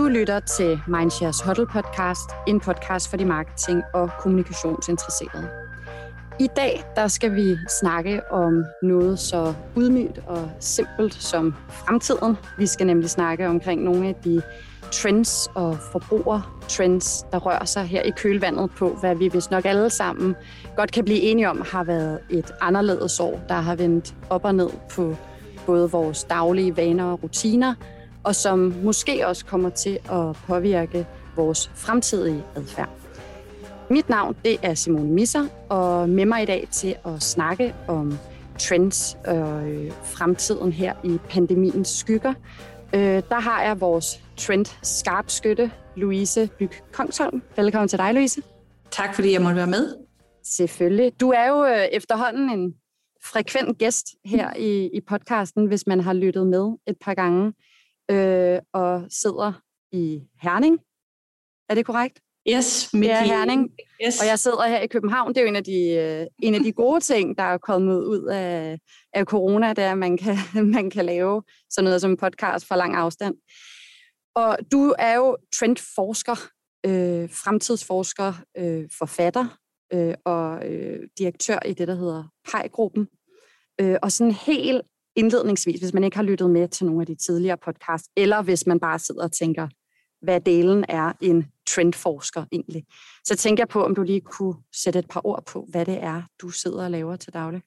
Du lytter til Mindshares Huddle Podcast, en podcast for de marketing- og kommunikationsinteresserede. I dag der skal vi snakke om noget så udmygt og simpelt som fremtiden. Vi skal nemlig snakke omkring nogle af de trends og forbrugertrends, der rører sig her i kølvandet på, hvad vi vist nok alle sammen godt kan blive enige om, har været et anderledes år, der har vendt op og ned på både vores daglige vaner og rutiner, og som måske også kommer til at påvirke vores fremtidige adfærd. Mit navn det er Simone Misser, og med mig i dag til at snakke om trends og øh, fremtiden her i pandemiens skygger, øh, der har jeg vores trend skarpskytte, Louise Byg Kongsholm. Velkommen til dig, Louise. Tak fordi jeg måtte være med. Selvfølgelig. Du er jo øh, efterhånden en frekvent gæst her i, i podcasten, hvis man har lyttet med et par gange øh, og sidder i Herning. Er det korrekt? Yes, midt i Herning. Yes. Og jeg sidder her i København. Det er jo en af de, øh, en af de gode ting, der er kommet ud af, af corona, det er, at man kan, man kan lave sådan noget som en podcast fra lang afstand. Og du er jo trendforsker, øh, fremtidsforsker, øh, forfatter øh, og øh, direktør i det, der hedder PEI-gruppen. Øh, og sådan helt indledningsvis, hvis man ikke har lyttet med til nogle af de tidligere podcasts, eller hvis man bare sidder og tænker, hvad delen er en trendforsker egentlig, så tænker jeg på, om du lige kunne sætte et par ord på, hvad det er, du sidder og laver til daglig.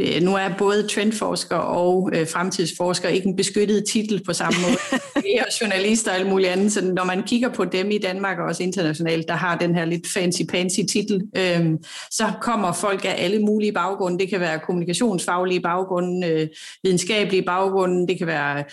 Øh, nu er både trendforsker og øh, fremtidsforsker ikke en beskyttet titel på samme måde. Det er journalister og alt muligt andet, så når man kigger på dem i Danmark og også internationalt, der har den her lidt fancy-pansy titel, øh, så kommer folk af alle mulige baggrunde. Det kan være kommunikationsfaglige baggrunde, øh, videnskabelige baggrunde, det kan være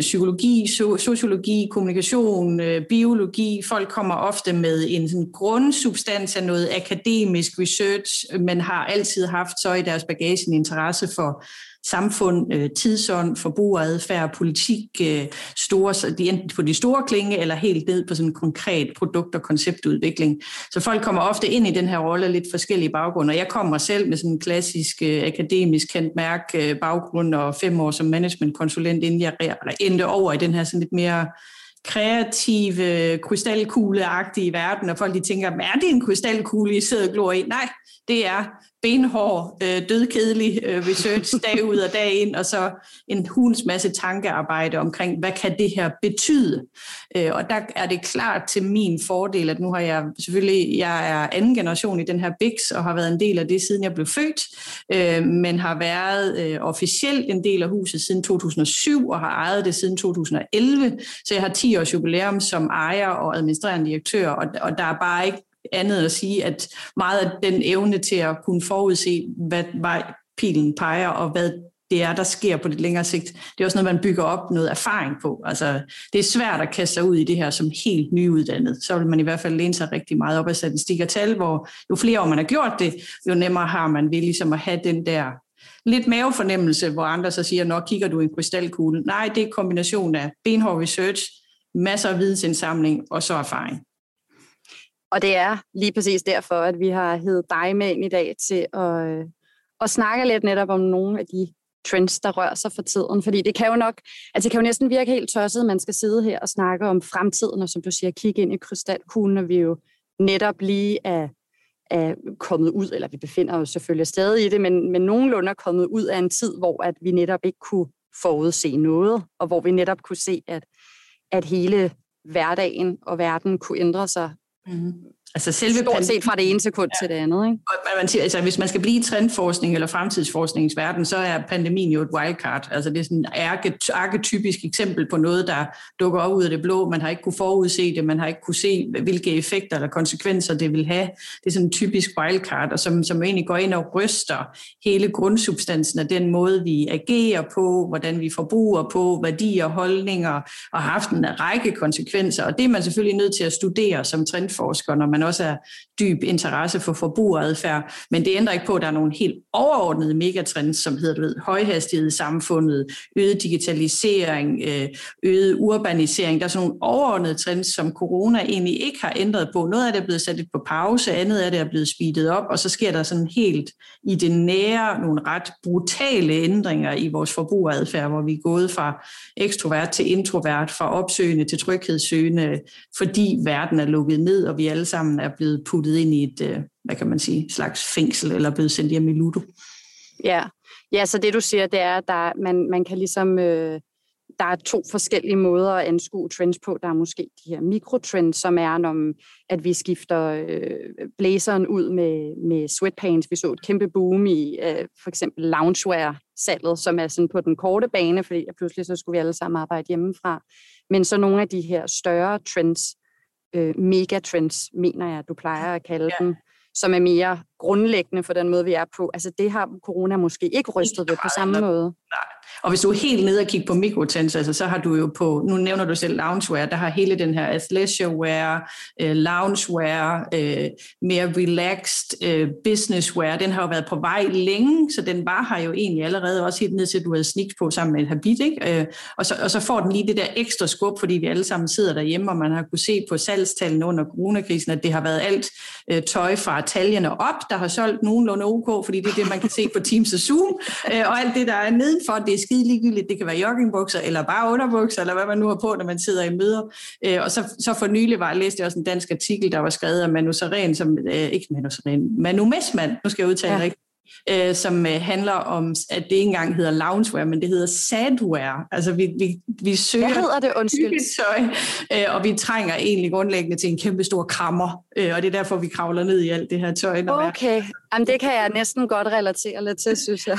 psykologi, so- sociologi, kommunikation, øh, biologi. Folk kommer ofte med en sådan grundsubstans af noget akademisk research, men har altid haft så i deres bagage en interesse for samfund, øh, tidsånd, forbrugeradfærd, politik, øh, store, de enten på de store klinge eller helt ned på sådan en konkret produkt- og konceptudvikling. Så folk kommer ofte ind i den her rolle lidt forskellige baggrunde, og jeg kommer selv med sådan en klassisk øh, akademisk kendt mærke øh, baggrund og fem år som managementkonsulent, inden jeg endte over i den her sådan lidt mere kreative, krystalkugleagtige verden, og folk de tænker, er det en krystalkugle, I sidder og glor i? Nej, det er benhård, øh, dødkedelig øh, research dag ud og dag ind, og så en hulens masse tankearbejde omkring, hvad kan det her betyde? Øh, og der er det klart til min fordel, at nu har jeg selvfølgelig, jeg er anden generation i den her BIX, og har været en del af det, siden jeg blev født, øh, men har været øh, officielt en del af huset siden 2007, og har ejet det siden 2011, så jeg har 10 års jubilæum som ejer og administrerende direktør, og, og der er bare ikke andet at sige, at meget af den evne til at kunne forudse, hvad vej pilen peger, og hvad det er, der sker på lidt længere sigt. Det er også noget, man bygger op noget erfaring på. Altså, det er svært at kaste sig ud i det her som helt nyuddannet. Så vil man i hvert fald læne sig rigtig meget op af statistik og tal, hvor jo flere år man har gjort det, jo nemmere har man ved ligesom at have den der lidt mavefornemmelse, hvor andre så siger, nå, kigger du i en krystalkugle. Nej, det er en kombination af benhård research, masser af vidensindsamling og så erfaring. Og det er lige præcis derfor, at vi har heddet dig med ind i dag til at, øh, at snakke lidt netop om nogle af de trends, der rører sig for tiden. Fordi det kan jo nok, altså det kan jo næsten virke helt tosset, at man skal sidde her og snakke om fremtiden, og som du siger, kigge ind i krystalkuglen, og vi jo netop lige er, er kommet ud, eller vi befinder os selvfølgelig stadig i det, men, men nogenlunde er kommet ud af en tid, hvor at vi netop ikke kunne forudse noget, og hvor vi netop kunne se, at, at hele hverdagen og verden kunne ændre sig Mm. Altså selve Stort set fra det ene sekund ja. til det andet. Ikke? Og man siger, altså, hvis man skal blive i trendforskning eller fremtidsforskningsverden, så er pandemien jo et wildcard. Altså det er sådan et arketypisk eksempel på noget, der dukker op ud af det blå. Man har ikke kunne forudse det, man har ikke kunne se, hvilke effekter eller konsekvenser det vil have. Det er sådan en typisk wildcard, og som, som egentlig går ind og ryster hele grundsubstansen af den måde, vi agerer på, hvordan vi forbruger på, værdier holdninger, og har haft en række konsekvenser. Og det er man selvfølgelig nødt til at studere som trendforsker, når man man også er dyb interesse for forbrugeradfærd. Men det ændrer ikke på, at der er nogle helt overordnede megatrends, som hedder du ved, højhastighed i samfundet, øget digitalisering, øh, øget urbanisering. Der er sådan nogle overordnede trends, som corona egentlig ikke har ændret på. Noget af det er blevet sat lidt på pause, andet af det er blevet speedet op, og så sker der sådan helt i det nære nogle ret brutale ændringer i vores forbrugeradfærd, hvor vi er gået fra ekstrovert til introvert, fra opsøgende til tryghedssøgende, fordi verden er lukket ned, og vi alle sammen er blevet puttet ind i et, øh, hvad kan man sige, slags fængsel, eller blevet sendt hjem i Ludo. Ja, ja så det du siger, det er, at der, man, man kan ligesom... Øh der er to forskellige måder at anskue trends på. Der er måske de her mikrotrends, som er, når, mm, at vi skifter øh, blæseren ud med, med sweatpants. Vi så et kæmpe boom i øh, for eksempel loungewear-salget, som er sådan på den korte bane, fordi pludselig så skulle vi alle sammen arbejde hjemmefra. Men så nogle af de her større trends, øh, megatrends, mener jeg, du plejer at kalde ja. dem, som er mere grundlæggende for den måde, vi er på. Altså det har corona måske ikke rystet ved på samme måde. Nej, og hvis du er helt nede og kigger på mikrotrends, altså, så har du jo på, nu nævner du selv loungewear, der har hele den her athleisure wear, uh, loungewear, uh, mere relaxed uh, businesswear, den har jo været på vej længe, så den var her jo egentlig allerede også helt ned til, at du havde sneaks på sammen med et habit, ikke? Uh, og, så, og så får den lige det der ekstra skub, fordi vi alle sammen sidder derhjemme, og man har kunne se på salgstallene under coronakrisen, at det har været alt uh, tøj fra taljerne op, der har solgt nogenlunde OK, fordi det er det, man kan se på Teams og Zoom, uh, og alt det, der er nedenfor, det er skide ligegyldigt. Det kan være joggingbukser, eller bare underbukser, eller hvad man nu har på, når man sidder i møder. Øh, og så, så for nylig var jeg læste også en dansk artikel, der var skrevet af Manu Saren, som, øh, ikke Manu Saren, Manu Messmann, nu skal jeg udtale ja. rigtigt, øh, som øh, handler om, at det ikke engang hedder loungewear, men det hedder sadwear. Altså vi, vi, vi søger Hvad hedder det, undskyld? tøj, øh, og vi trænger egentlig grundlæggende til en kæmpe stor krammer, øh, og det er derfor, vi kravler ned i alt det her tøj. Når okay, Jamen, det kan jeg næsten godt relatere lidt til, synes jeg.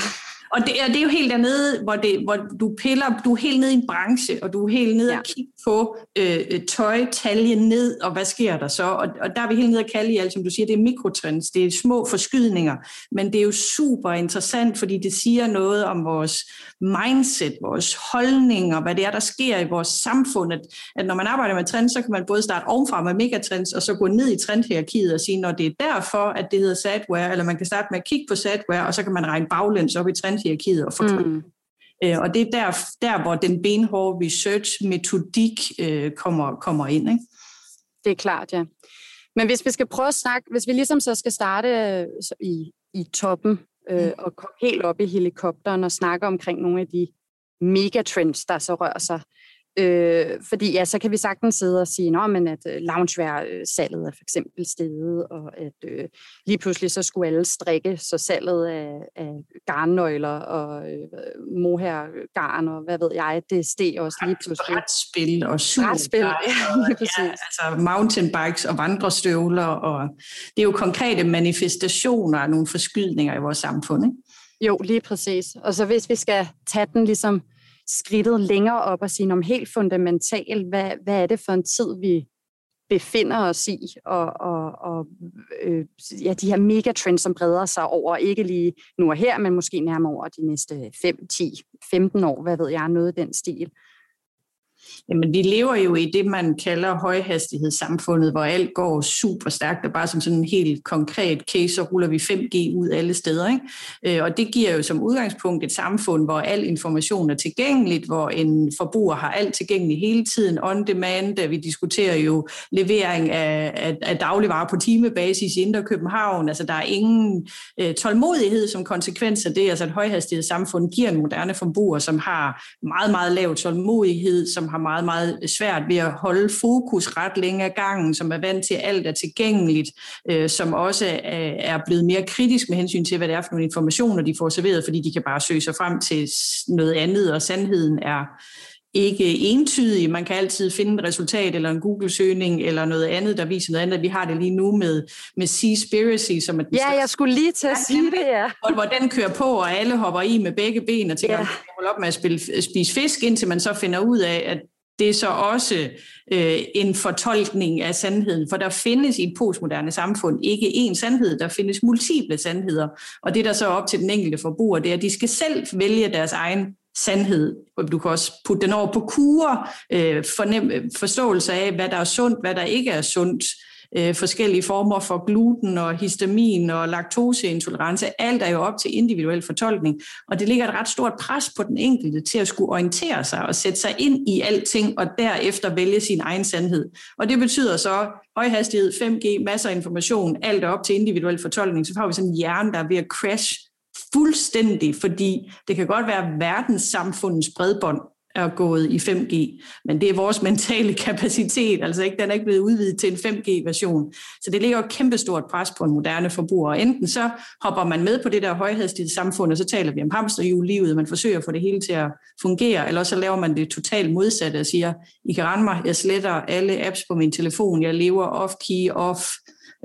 Og det er, det er jo helt dernede, hvor, det, hvor du piller, du er helt nede i en branche, og du er helt nede ja. og kigge på øh, øh, tøj, talje ned, og hvad sker der så? Og, og der er vi helt nede og kalde i alt, som du siger, det er mikrotrends, det er små forskydninger, men det er jo super interessant, fordi det siger noget om vores mindset, vores holdninger, hvad det er, der sker i vores samfund, at, at når man arbejder med trends, så kan man både starte ovenfra med megatrends, og så gå ned i trendhierarkiet og sige, når det er derfor, at det hedder sadware, eller man kan starte med at kigge på sadware, og så kan man regne baglæns op i trendhierarkiet og fortryde. Mm. Øh, og det er der, der, hvor den benhårde research-metodik øh, kommer, kommer ind. Ikke? Det er klart, ja. Men hvis vi skal prøve at snakke, hvis vi ligesom så skal starte øh, i, i toppen øh, mm. og komme helt op i helikopteren og snakke omkring nogle af de megatrends, der så rører sig Øh, fordi ja, så kan vi sagtens sidde og sige, Nå, men at øh, loungewear-salget er for eksempel steget, og at øh, lige pludselig så skulle alle strikke, så salget af, af garnnøgler og øh, mohair-garn og hvad ved jeg, det steg også lige pludselig. Rætspil og Rætspil, ja. Ja, altså mountainbikes og vandrestøvler, og det er jo konkrete manifestationer af nogle forskydninger i vores samfund, ikke? Jo, lige præcis. Og så hvis vi skal tage den ligesom skridtet længere op og sige om helt fundamentalt, hvad, hvad er det for en tid, vi befinder os i, og, og, og øh, ja, de her megatrends, som breder sig over, ikke lige nu og her, men måske nærmere over de næste 5, 10, 15 år, hvad ved jeg, noget af den stil. Jamen, vi lever jo i det, man kalder højhastighedssamfundet, hvor alt går super stærkt, og bare som sådan en helt konkret case, så ruller vi 5G ud alle steder. Ikke? Øh, og det giver jo som udgangspunkt et samfund, hvor al information er tilgængeligt, hvor en forbruger har alt tilgængeligt hele tiden, on demand. Vi diskuterer jo levering af, af, af dagligvarer på timebasis i Indre København. Altså, der er ingen øh, tålmodighed som konsekvens af det. Altså, et højhastighedssamfund giver en moderne forbruger, som har meget, meget lav tålmodighed, som har meget, meget svært ved at holde fokus ret længe af gangen, som er vant til, at alt er tilgængeligt, øh, som også er, blevet mere kritisk med hensyn til, hvad det er for nogle informationer, de får serveret, fordi de kan bare søge sig frem til noget andet, og sandheden er ikke entydig. Man kan altid finde et resultat eller en Google-søgning eller noget andet, der viser noget andet. Vi har det lige nu med, med Seaspiracy, som er den Ja, jeg skulle lige til at sige det, ja. Hvor, hvor den kører på, og alle hopper i med begge ben og tænker, ja. at holde op med at spille, spise fisk, indtil man så finder ud af, at det er så også øh, en fortolkning af sandheden, for der findes i et postmoderne samfund ikke én sandhed, der findes multiple sandheder, og det der så er op til den enkelte forbruger, det er, at de skal selv vælge deres egen sandhed. Du kan også putte den over på kurer, øh, fornem, forståelse af, hvad der er sundt, hvad der ikke er sundt, øh, Øh, forskellige former for gluten og histamin og laktoseintolerance. Alt er jo op til individuel fortolkning, og det ligger et ret stort pres på den enkelte til at skulle orientere sig og sætte sig ind i alting, og derefter vælge sin egen sandhed. Og det betyder så højhastighed, 5G, masser af information, alt er op til individuel fortolkning, så får vi sådan en hjerne, der er ved at crash fuldstændig, fordi det kan godt være verdenssamfundets bredbånd, er gået i 5G, men det er vores mentale kapacitet, altså ikke, den er ikke blevet udvidet til en 5G-version. Så det ligger et kæmpestort pres på en moderne forbruger. Enten så hopper man med på det der højhastighed samfund, og så taler vi om hamsterhjul-livet, man forsøger at få det hele til at fungere, eller så laver man det totalt modsatte og siger, I kan rende mig, jeg sletter alle apps på min telefon, jeg lever off-key, off,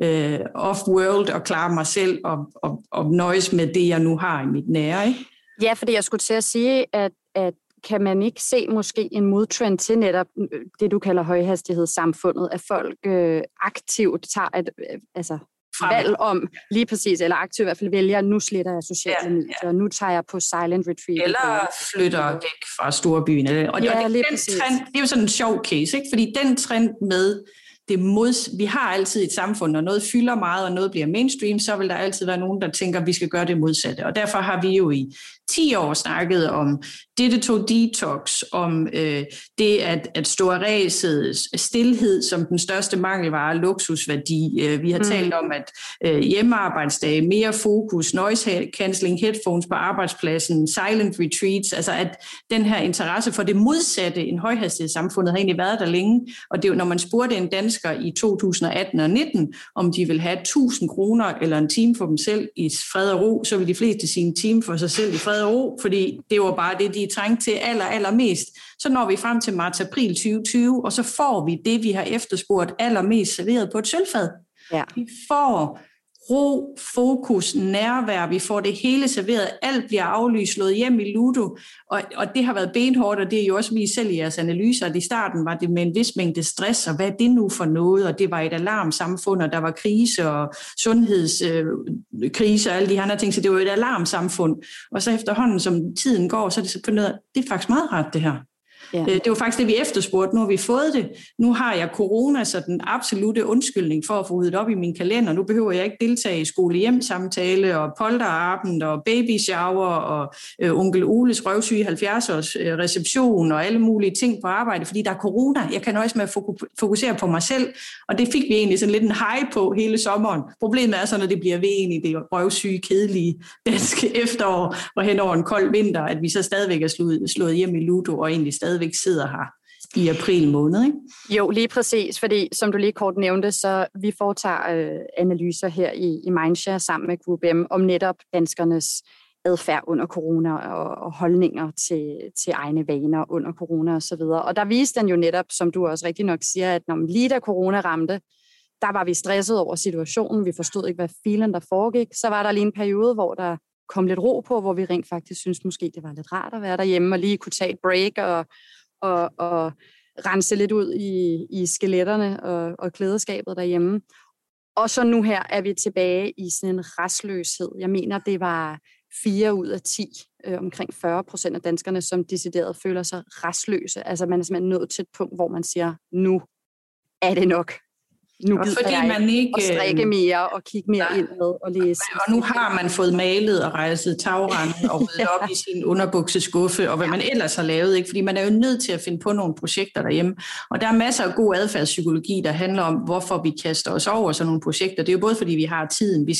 uh, off-world og klarer mig selv og, og, og nøjes med det, jeg nu har i mit nære. Ikke? Ja, fordi jeg skulle til at sige, at, at kan man ikke se måske en modtrend til netop øh, det, du kalder højhastighedssamfundet, at folk øh, aktivt tager et øh, altså, valg om, lige præcis, eller aktivt i hvert fald vælger, nu sletter jeg sociale ja, medier, ja. nu tager jeg på silent retreat. Eller flytter væk fra storbyen. Og, ja, og det, lige den trend, det er jo sådan en sjov case, ikke? fordi den trend med, det mod, vi har altid et samfund, når noget fylder meget, og noget bliver mainstream, så vil der altid være nogen, der tænker, at vi skal gøre det modsatte. Og derfor har vi jo i 10 år snakket om digital detox, om øh, det at, at stå af ræset, stillhed som den største mangelvare, luksusværdi. Øh, vi har mm. talt om, at øh, hjemmearbejdsdage, mere fokus, noise cancelling, headphones på arbejdspladsen, silent retreats, altså at den her interesse for det modsatte en højhastighedssamfundet har egentlig været der længe. Og det er når man spurgte en dansker i 2018 og 19, om de vil have 1000 kroner eller en time for dem selv i fred og ro, så vil de fleste sige en time for sig selv i fred og ro, fordi det var bare det, de er trængt til aller, allermest. Så når vi frem til marts-april 2020, og så får vi det, vi har efterspurgt allermest serveret på et sølvfad. Ja. Vi får ro, fokus, nærvær, vi får det hele serveret, alt bliver aflyst, slået hjem i Ludo, og, og det har været benhårdt, og det er jo også vi selv i jeres analyser, at i starten var det med en vis mængde stress, og hvad er det nu for noget, og det var et alarmsamfund, og der var krise og sundhedskrise øh, og alle de andre ting, så det var et alarmsamfund, og så efterhånden, som tiden går, så er det så noget, det er faktisk meget rart det her. Ja. Øh, det var faktisk det, vi efterspurgte. Nu har vi fået det. Nu har jeg corona, så den absolute undskyldning for at få ryddet op i min kalender. Nu behøver jeg ikke deltage i skole-hjem-samtale og polterabend og baby shower og øh, onkel Oles røvsyge 70-års øh, reception og alle mulige ting på arbejde, fordi der er corona. Jeg kan nøjes med at fokusere på mig selv, og det fik vi egentlig sådan lidt en high på hele sommeren. Problemet er så, når det bliver ved i det røvsyge, kedelige danske efterår og hen over en kold vinter, at vi så stadigvæk er slået, slået hjem i Ludo og egentlig stadig stadigvæk sidder her i april måned, ikke? Jo, lige præcis, fordi som du lige kort nævnte, så vi foretager øh, analyser her i, i Mindshare sammen med Group M om netop danskernes adfærd under corona og, og holdninger til, til egne vaner under corona osv. Og, og der viste den jo netop, som du også rigtig nok siger, at når lige da corona ramte, der var vi stresset over situationen, vi forstod ikke, hvad filen der foregik. Så var der lige en periode, hvor der kom lidt ro på, hvor vi rent faktisk synes måske, det var lidt rart at være derhjemme og lige kunne tage et break og, og, og rense lidt ud i, i skeletterne og, og klædeskabet derhjemme. Og så nu her er vi tilbage i sådan en restløshed. Jeg mener, det var 4 ud af 10, øh, omkring 40 procent af danskerne, som decideret føler sig restløse. Altså man er simpelthen nået til et punkt, hvor man siger, nu er det nok nu gider fordi jeg man ikke at strikke øh, mere og kigge mere ind med og læse. Og nu har man fået malet og rejset tagranden og ryddet ja. op i sin underbukseskuffe og hvad man ellers har lavet. Ikke? Fordi man er jo nødt til at finde på nogle projekter derhjemme. Og der er masser af god adfærdspsykologi, der handler om, hvorfor vi kaster os over sådan nogle projekter. Det er jo både fordi, vi har tiden. Vi,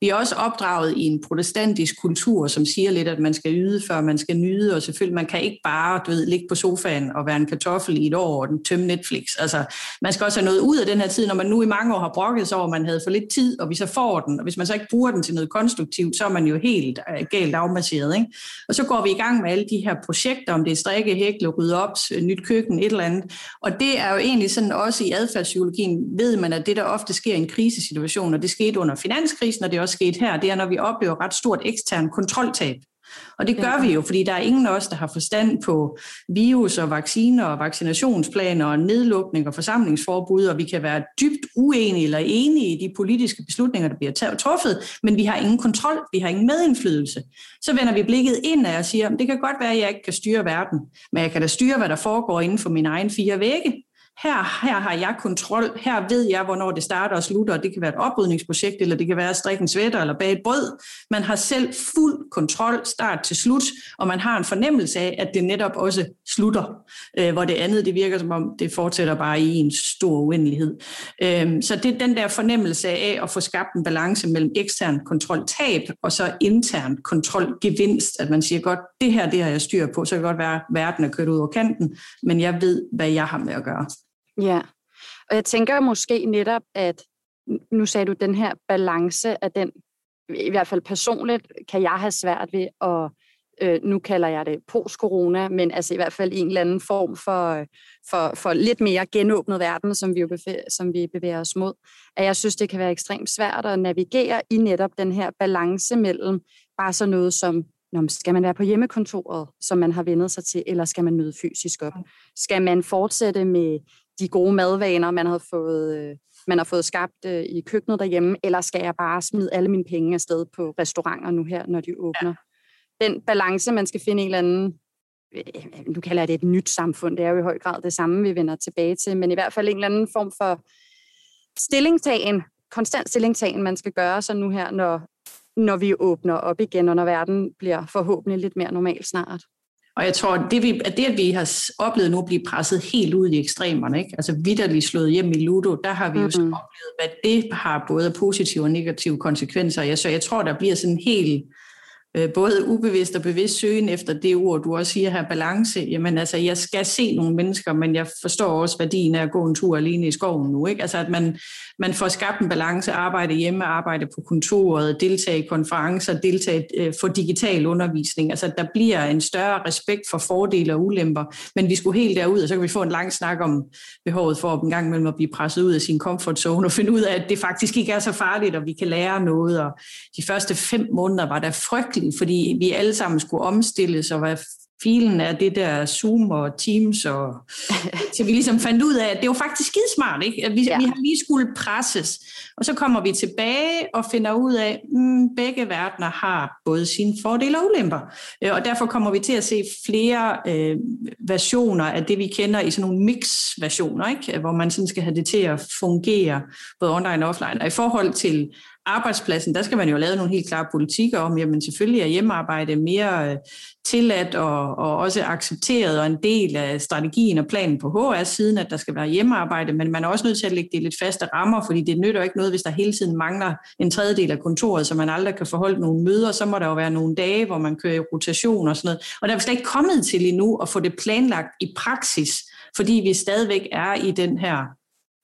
vi er også opdraget i en protestantisk kultur, som siger lidt, at man skal yde, før man skal nyde. Og selvfølgelig, man kan ikke bare du ved, ligge på sofaen og være en kartoffel i et år og tømme Netflix. Altså, man skal også have noget ud af den her tid, når man nu i mange år har brokket sig over, at man havde for lidt tid, og vi så får den, og hvis man så ikke bruger den til noget konstruktivt, så er man jo helt øh, galt afmasseret. Ikke? Og så går vi i gang med alle de her projekter, om det er strikke, hækle, rydde op, øh, nyt køkken, et eller andet. Og det er jo egentlig sådan også i adfærdspsykologien, ved man, at det der ofte sker i en krisesituation, og det skete under finanskrisen, og det er også sket her, det er, når vi oplever ret stort ekstern kontroltab. Og det gør vi jo, fordi der er ingen af os, der har forstand på virus og vacciner og vaccinationsplaner og nedlukning og forsamlingsforbud, og vi kan være dybt uenige eller enige i de politiske beslutninger, der bliver truffet, men vi har ingen kontrol, vi har ingen medindflydelse. Så vender vi blikket ind og siger, det kan godt være, at jeg ikke kan styre verden, men jeg kan da styre, hvad der foregår inden for mine egne fire vægge her, her har jeg kontrol, her ved jeg, hvornår det starter og slutter, og det kan være et oprydningsprojekt, eller det kan være at strikke en sweater eller bage et brød. Man har selv fuld kontrol, start til slut, og man har en fornemmelse af, at det netop også slutter, øh, hvor det andet, det virker som om, det fortsætter bare i en stor uendelighed. Øh, så det er den der fornemmelse af at få skabt en balance mellem ekstern kontrol-tab, og så intern kontrol-gevinst, at man siger godt, det her, det har jeg styr på, så kan det godt være, at verden er kørt ud over kanten, men jeg ved, hvad jeg har med at gøre. Ja, og jeg tænker måske netop, at nu sagde du, den her balance af den, i hvert fald personligt, kan jeg have svært ved at, øh, nu kalder jeg det post-corona, men altså i hvert fald en eller anden form for, for, for lidt mere genåbnet verden, som vi, jo bevæger, som vi bevæger os mod, at jeg synes, det kan være ekstremt svært at navigere i netop den her balance mellem bare så noget som Nå, skal man være på hjemmekontoret, som man har vendet sig til, eller skal man møde fysisk op? Skal man fortsætte med de gode madvaner, man har fået, øh, man har fået skabt øh, i køkkenet derhjemme, eller skal jeg bare smide alle mine penge afsted på restauranter nu her, når de åbner? Ja. Den balance, man skal finde en eller anden, øh, nu kalder jeg det et nyt samfund, det er jo i høj grad det samme, vi vender tilbage til, men i hvert fald en eller anden form for stillingtagen, konstant stillingtagen, man skal gøre så nu her, når, når vi åbner op igen, og når verden bliver forhåbentlig lidt mere normal snart. Og jeg tror, at det, vi, at det, at vi har oplevet nu at blive presset helt ud i ekstremerne, ikke? altså vidderligt slået hjem i Ludo, der har vi jo mm-hmm. oplevet, hvad det har både positive og negative konsekvenser. Jeg, så jeg tror, der bliver sådan en helt Øh, både ubevidst og bevidst søgen efter det ord, du også siger her, balance. Jamen altså, jeg skal se nogle mennesker, men jeg forstår også værdien af at gå en tur alene i skoven nu. Ikke? Altså, at man, man får skabt en balance, arbejde hjemme, arbejde på kontoret, deltage i konferencer, deltage, øh, for digital undervisning. Altså, der bliver en større respekt for fordele og ulemper, men vi skulle helt derud, og så kan vi få en lang snak om behovet for at en gang imellem at blive presset ud af sin comfort zone og finde ud af, at det faktisk ikke er så farligt, og vi kan lære noget. Og de første fem måneder var der frygteligt, fordi vi alle sammen skulle omstilles og være filen af det der Zoom og Teams, og, så vi ligesom fandt ud af, at det var faktisk skidesmart, ikke? At vi, ja. vi har lige skulle presses. Og så kommer vi tilbage og finder ud af, at mm, begge verdener har både sine fordele og ulemper. Øh, og derfor kommer vi til at se flere øh, versioner af det, vi kender i sådan nogle mix-versioner, ikke? hvor man sådan skal have det til at fungere både online og offline. Og i forhold til arbejdspladsen, der skal man jo lave nogle helt klare politikker om, jamen selvfølgelig er hjemmearbejde mere øh, tilladt og, og også accepteret og en del af strategien og planen på HR-siden, at der skal være hjemmearbejde, men man er også nødt til at lægge det lidt faste rammer, fordi det nytter ikke noget, hvis der hele tiden mangler en tredjedel af kontoret, så man aldrig kan forholde nogle møder, så må der jo være nogle dage, hvor man kører i rotation og sådan noget. Og der er vi slet ikke kommet til endnu at få det planlagt i praksis, fordi vi stadigvæk er i den her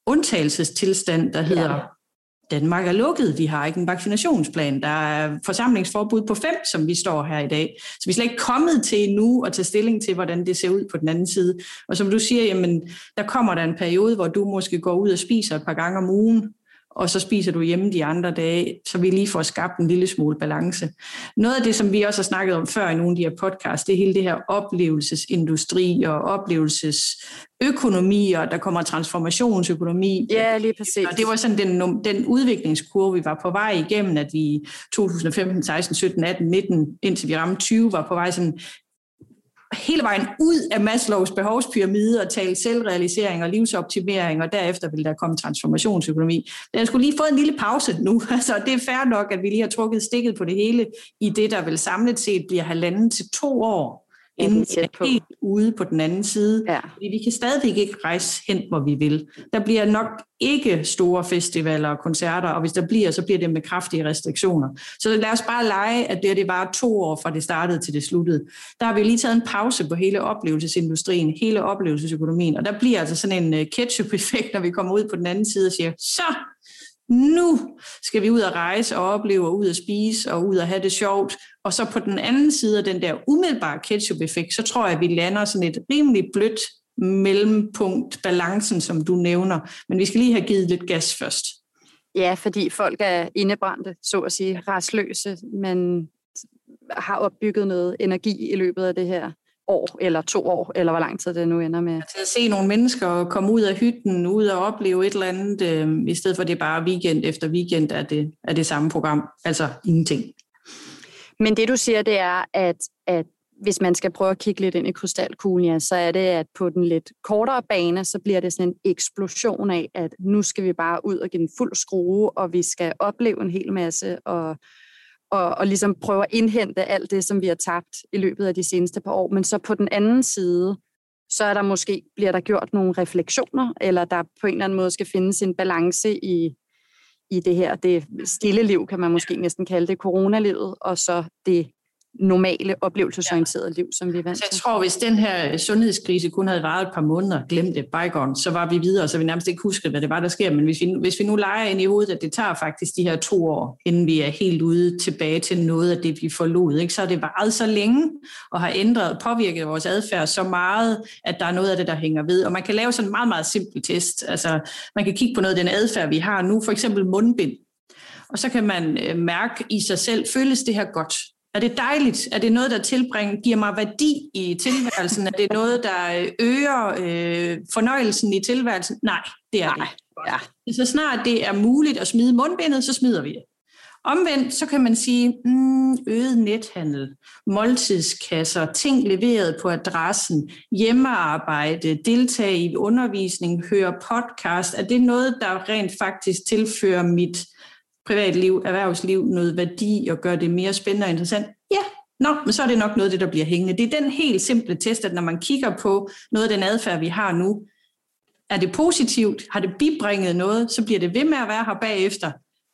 undtagelsestilstand, der hedder ja Danmark er lukket, vi har ikke en vaccinationsplan, der er forsamlingsforbud på fem, som vi står her i dag. Så vi er slet ikke kommet til nu at tage stilling til, hvordan det ser ud på den anden side. Og som du siger, jamen, der kommer der en periode, hvor du måske går ud og spiser et par gange om ugen, og så spiser du hjemme de andre dage, så vi lige får skabt en lille smule balance. Noget af det, som vi også har snakket om før i nogle af de her podcasts, det er hele det her oplevelsesindustri og oplevelsesøkonomi, og der kommer transformationsøkonomi. Ja, lige præcis. Og det var sådan den, den udviklingskurve, vi var på vej igennem, at vi i 2015, 16, 17, 18, 19, indtil vi ramte 20, var på vej sådan hele vejen ud af Maslows behovspyramide og tale selvrealisering og livsoptimering, og derefter vil der komme transformationsøkonomi. Den skulle lige få en lille pause nu, altså det er fair nok, at vi lige har trukket stikket på det hele i det, der vil samlet set bliver halvanden til to år inden vi er helt ude på den anden side. Ja. Fordi vi kan stadigvæk ikke rejse hen, hvor vi vil. Der bliver nok ikke store festivaler og koncerter, og hvis der bliver, så bliver det med kraftige restriktioner. Så lad os bare lege, at det, det var to år fra det startede til det sluttede. Der har vi lige taget en pause på hele oplevelsesindustrien, hele oplevelsesøkonomien, og der bliver altså sådan en øh, ketchup-effekt, når vi kommer ud på den anden side og siger, så nu skal vi ud og rejse og opleve, og ud og spise, og ud og have det sjovt. Og så på den anden side af den der umiddelbare ketchup-effekt, så tror jeg, at vi lander sådan et rimelig blødt mellempunkt, balancen, som du nævner. Men vi skal lige have givet lidt gas først. Ja, fordi folk er indebrændte, så at sige, rastløse, men har opbygget noget energi i løbet af det her år eller to år, eller hvor lang tid det nu ender med. Til at se nogle mennesker komme ud af hytten, ud og opleve et eller andet, øh, i stedet for det bare weekend efter weekend er det, er det samme program. Altså ingenting. Men det du siger, det er, at, at hvis man skal prøve at kigge lidt ind i krystalkuglen, ja, så er det, at på den lidt kortere bane, så bliver det sådan en eksplosion af, at nu skal vi bare ud og give den fuld skrue, og vi skal opleve en hel masse, og, og, og ligesom prøve at indhente alt det, som vi har tabt i løbet af de seneste par år. Men så på den anden side, så er der måske, bliver der gjort nogle refleksioner, eller der på en eller anden måde skal findes en balance i, i det her, det stille liv, kan man måske næsten kalde det, coronalivet, og så det normale oplevelsesorienterede ja. liv, som vi er vant til. Jeg tror, hvis den her sundhedskrise kun havde varet et par måneder, glemt det, bygone, så var vi videre, så vi nærmest ikke husker, hvad det var, der sker. Men hvis vi, hvis vi nu leger ind i hovedet, at det tager faktisk de her to år, inden vi er helt ude tilbage til noget af det, vi forlod, ikke? så har det varet så længe og har ændret, påvirket vores adfærd så meget, at der er noget af det, der hænger ved. Og man kan lave sådan en meget, meget simpel test. Altså, man kan kigge på noget af den adfærd, vi har nu, for eksempel mundbind. Og så kan man øh, mærke i sig selv, føles det her godt? Er det dejligt? Er det noget, der tilbringer, giver mig værdi i tilværelsen? Er det noget, der øger øh, fornøjelsen i tilværelsen? Nej, det er Nej. det. Ja. Så snart det er muligt at smide mundbindet, så smider vi det. Omvendt, så kan man sige, mm, øget nethandel, måltidskasser, ting leveret på adressen, hjemmearbejde, deltage i undervisning, høre podcast, er det noget, der rent faktisk tilfører mit privatliv, erhvervsliv noget værdi og gøre det mere spændende og interessant? Ja, Nå, men så er det nok noget af det, der bliver hængende. Det er den helt simple test, at når man kigger på noget af den adfærd, vi har nu, er det positivt? Har det bibringet noget? Så bliver det ved med at være her bagefter.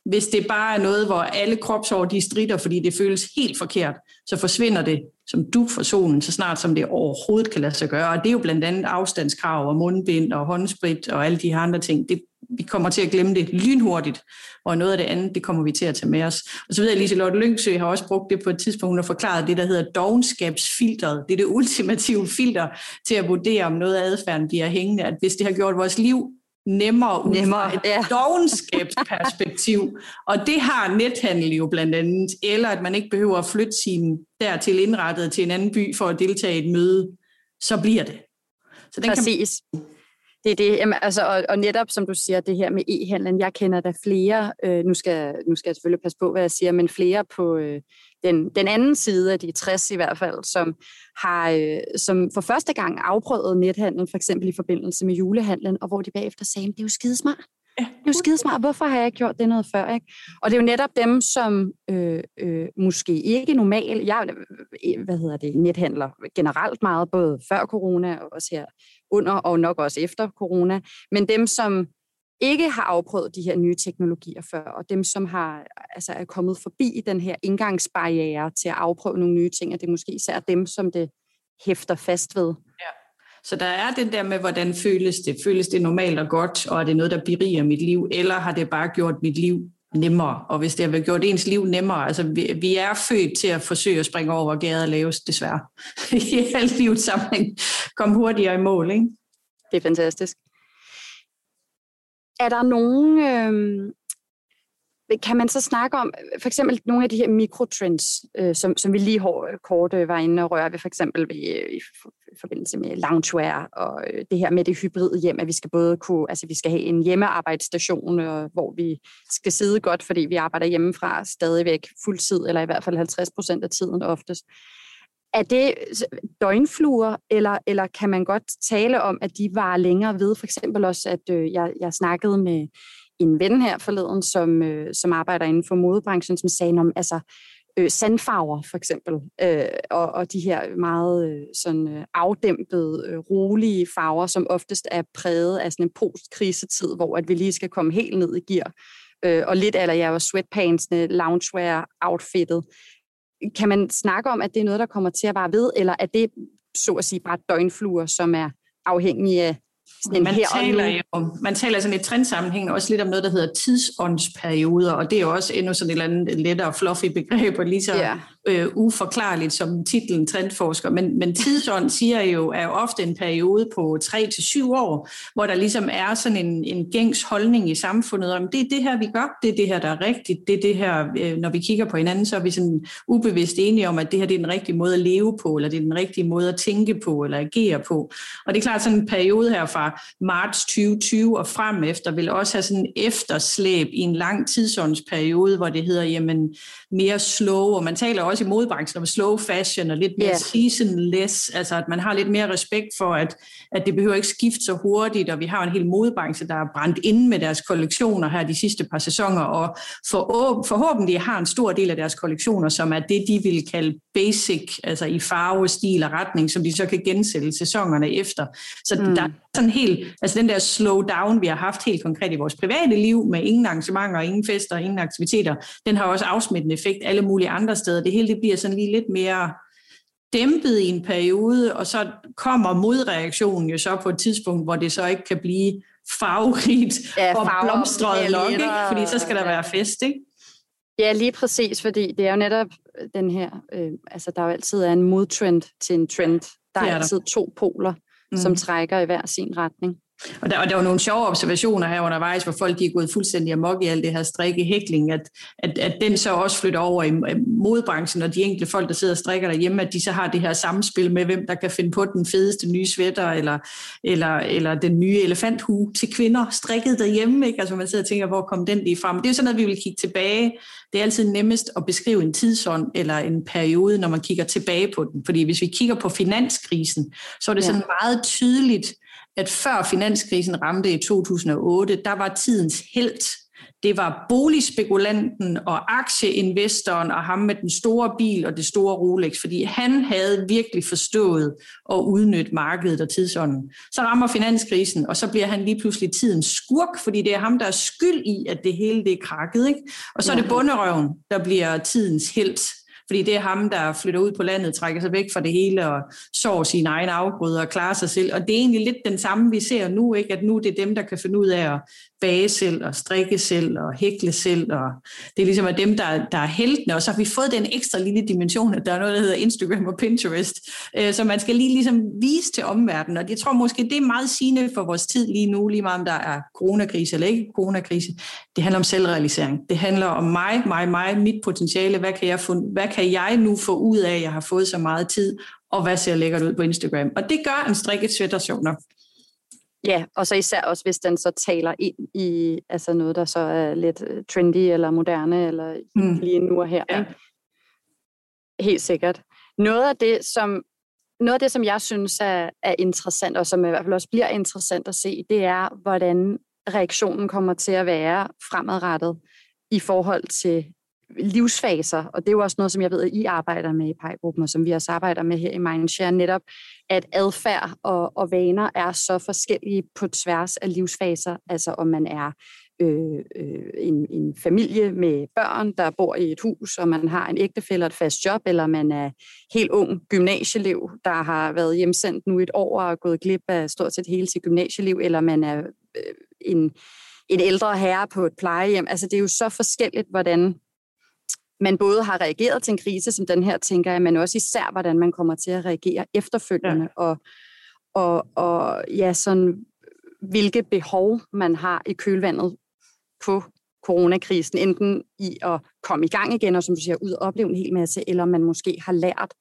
Hvis det bare er noget, hvor alle kropsår de strider, fordi det føles helt forkert, så forsvinder det som du for solen, så snart som det overhovedet kan lade sig gøre. Og det er jo blandt andet afstandskrav og mundbind og håndsprit og alle de her andre ting. Det, vi kommer til at glemme det lynhurtigt, og noget af det andet, det kommer vi til at tage med os. Og så ved jeg, at Liselotte Lyngsø har også brugt det på et tidspunkt og forklaret det, der hedder dogenskabsfilteret. Det er det ultimative filter til at vurdere, om noget af adfærden bliver hængende. At hvis det har gjort vores liv nemmere ud nemmere, fra et ja. dogenskabsperspektiv. og det har nethandel jo blandt andet. Eller at man ikke behøver at flytte sin dertil indrettet til en anden by for at deltage i et møde. Så bliver det. Så den Præcis. Kan det er det. Jamen, altså, og, og netop som du siger, det her med e-handlen, jeg kender der flere, øh, nu, skal, nu skal jeg selvfølgelig passe på, hvad jeg siger, men flere på øh, den, den anden side af de 60 i hvert fald, som har øh, som for første gang afprøvet nethandlen, for eksempel i forbindelse med julehandlen, og hvor de bagefter sagde, det er jo skidesmart. Ja. Det er jo skidesmart. Hvorfor har jeg ikke gjort det noget før? Ikke? Og det er jo netop dem, som øh, øh, måske ikke normalt, jeg øh, øh, hvad hedder det, nethandler generelt meget, både før corona og også her under og nok også efter corona, men dem, som ikke har afprøvet de her nye teknologier før, og dem, som har, altså er kommet forbi den her indgangsbarriere til at afprøve nogle nye ting, og det er måske især dem, som det hæfter fast ved. Så der er den der med, hvordan føles det? Føles det normalt og godt, og er det noget, der beriger mit liv, eller har det bare gjort mit liv nemmere? Og hvis det har gjort ens liv nemmere, altså vi, vi er født til at forsøge at springe over, hvor gader laves, desværre. I alt livets sammenhæng. Kom hurtigere i mål, ikke? Det er fantastisk. Er der nogen, øh, kan man så snakke om for eksempel nogle af de her mikrotrends, øh, som, som vi lige kort øh, var inde og røre ved, for eksempel ved, øh, forbindelse med loungewear og øh, det her med det hybride hjem, at vi skal både kunne, altså vi skal have en hjemmearbejdsstation, hvor vi skal sidde godt, fordi vi arbejder hjemmefra stadigvæk fuldtid, eller i hvert fald 50 procent af tiden oftest. Er det døgnfluer, eller, eller kan man godt tale om, at de var længere ved? For eksempel også, at øh, jeg, jeg snakkede med en ven her forleden, som, øh, som arbejder inden for modebranchen, som sagde om, altså, øh, sandfarver for eksempel, øh, og, og de her meget øh, sådan, øh, afdæmpede, øh, rolige farver, som oftest er præget af sådan en postkrisetid, hvor at vi lige skal komme helt ned i gear. Øh, og lidt eller jeg var sweatpantsene, loungewear-outfittet. Kan man snakke om, at det er noget, der kommer til at vare ved, eller er det så at sige bare døgnfluer, som er afhængige af sådan man, taler jo, man taler sådan i trendsammenhæng også lidt om noget, der hedder tidsåndsperioder, og det er jo også endnu sådan et eller andet lettere fluffy begreb, og lige så yeah øh, uforklarligt som titlen trendforsker, men, men tidsånd siger jo, er jo ofte en periode på 3 til syv år, hvor der ligesom er sådan en, en gængs holdning i samfundet om, det er det her, vi gør, det er det her, der er rigtigt, det er det her, øh, når vi kigger på hinanden, så er vi sådan ubevidst enige om, at det her det er den rigtige måde at leve på, eller det er den rigtige måde at tænke på, eller agere på. Og det er klart, sådan en periode her fra marts 2020 og frem efter, vil også have sådan en efterslæb i en lang tidsåndsperiode, hvor det hedder, jamen, mere slow, og man taler også i modebranchen om slow fashion og lidt mere yeah. seasonless, altså at man har lidt mere respekt for, at, at det behøver ikke skifte så hurtigt, og vi har en hel modebranche, der er brændt ind med deres kollektioner her de sidste par sæsoner, og for, forhåbentlig har en stor del af deres kollektioner, som er det, de vil kalde basic, altså i farve, stil og retning, som de så kan gensætte sæsonerne efter. Så mm. der er sådan helt, altså den der slow down, vi har haft helt konkret i vores private liv, med ingen arrangementer, ingen fester, ingen aktiviteter, den har også afsmittende effekt alle mulige andre steder. Det hele det bliver sådan lige lidt mere dæmpet i en periode, og så kommer modreaktionen jo så på et tidspunkt, hvor det så ikke kan blive farverigt ja, og blomstret nok, ikke? fordi så skal der være fest, ikke? Ja, lige præcis, fordi det er jo netop den her, øh, altså der er jo altid er en modtrend til en trend. Der er, er altid der. to poler, mm. som trækker i hver sin retning. Og der, og der var nogle sjove observationer her undervejs, hvor folk de er gået fuldstændig amok i alt det her strikke hækling, at, at, at den så også flytter over i modebranchen, og de enkelte folk, der sidder og strikker derhjemme, at de så har det her samspil med, hvem der kan finde på den fedeste nye sweater, eller, eller, eller den nye elefanthue til kvinder strikket derhjemme. Ikke? Altså man sidder og tænker, hvor kom den lige frem? Det er jo sådan noget, vi vil kigge tilbage. Det er altid nemmest at beskrive en tidsånd eller en periode, når man kigger tilbage på den. Fordi hvis vi kigger på finanskrisen, så er det sådan meget tydeligt, at før finanskrisen ramte i 2008, der var tidens helt. Det var boligspekulanten og aktieinvestoren og ham med den store bil og det store Rolex, fordi han havde virkelig forstået at udnytte markedet og tidsånden. Så rammer finanskrisen, og så bliver han lige pludselig tidens skurk, fordi det er ham, der er skyld i, at det hele det er krakket. Ikke? Og så er det bunderøven, der bliver tidens helt fordi det er ham, der flytter ud på landet, trækker sig væk fra det hele og sår sine egne afgrøder og klarer sig selv. Og det er egentlig lidt den samme, vi ser nu, ikke? at nu det er dem, der kan finde ud af at bage selv og strikke selv og hækle selv. Og det er ligesom at dem, der, der er heltene. Og så har vi fået den ekstra lille dimension, at der er noget, der hedder Instagram og Pinterest. Øh, så man skal lige ligesom vise til omverdenen. Og jeg tror måske, det er meget sigende for vores tid lige nu, lige meget om der er coronakrise eller ikke coronakrise. Det handler om selvrealisering. Det handler om mig, mig, mig, mit potentiale. Hvad kan jeg, få, hvad kan jeg nu få ud af, at jeg har fået så meget tid? Og hvad ser lækkert ud på Instagram? Og det gør en strikket sweater sjov nok. Ja, og så især også, hvis den så taler ind i altså noget, der så er lidt øh, trendy eller moderne, eller mm. lige nu og her. Ja. Ikke? Helt sikkert. Noget af det, som noget af det, som jeg synes er, er interessant, og som i hvert fald også bliver interessant at se, det er, hvordan reaktionen kommer til at være fremadrettet i forhold til livsfaser, og det er jo også noget, som jeg ved, at I arbejder med i pejgruppen, og som vi også arbejder med her i Mindshare, netop at adfærd og, og vaner er så forskellige på tværs af livsfaser, altså om man er øh, øh, en, en familie med børn, der bor i et hus, og man har en ægtefælle og et fast job, eller man er helt ung gymnasieelev, der har været hjemsendt nu et år og gået glip af stort set hele sit gymnasieliv, eller man er øh, en, en ældre herre på et plejehjem. Altså det er jo så forskelligt, hvordan man både har reageret til en krise som den her, tænker jeg, men også især, hvordan man kommer til at reagere efterfølgende, ja. og, og, og ja, sådan, hvilke behov man har i kølvandet på coronakrisen, enten i at komme i gang igen, og som du siger, ud og opleve en hel masse, eller man måske har lært,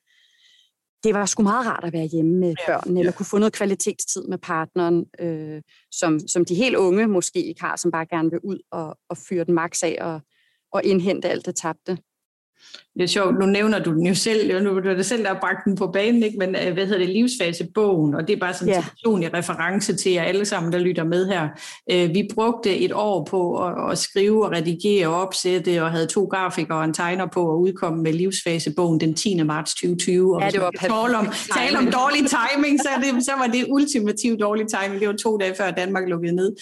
det var sgu meget rart at være hjemme med børnene, ja. eller kunne få noget kvalitetstid med partneren, øh, som, som de helt unge måske ikke har, som bare gerne vil ud og, og fyre den maks af og, og indhente alt det tabte. Det er sjovt, nu nævner du den jo selv, nu er det selv, der har bragt den på banen, ikke? men øh, hvad hedder det, livsfasebogen, og det er bare sådan en personlig reference til jer alle sammen, der lytter med her. Øh, vi brugte et år på at, at skrive og redigere og opsætte, og havde to grafikere og en tegner på at udkomme med livsfasebogen den 10. marts 2020. Og ja, det var tale om, tale om dårlig timing, så, det, så var det ultimativt dårlig timing. Det var to dage før Danmark lukkede ned.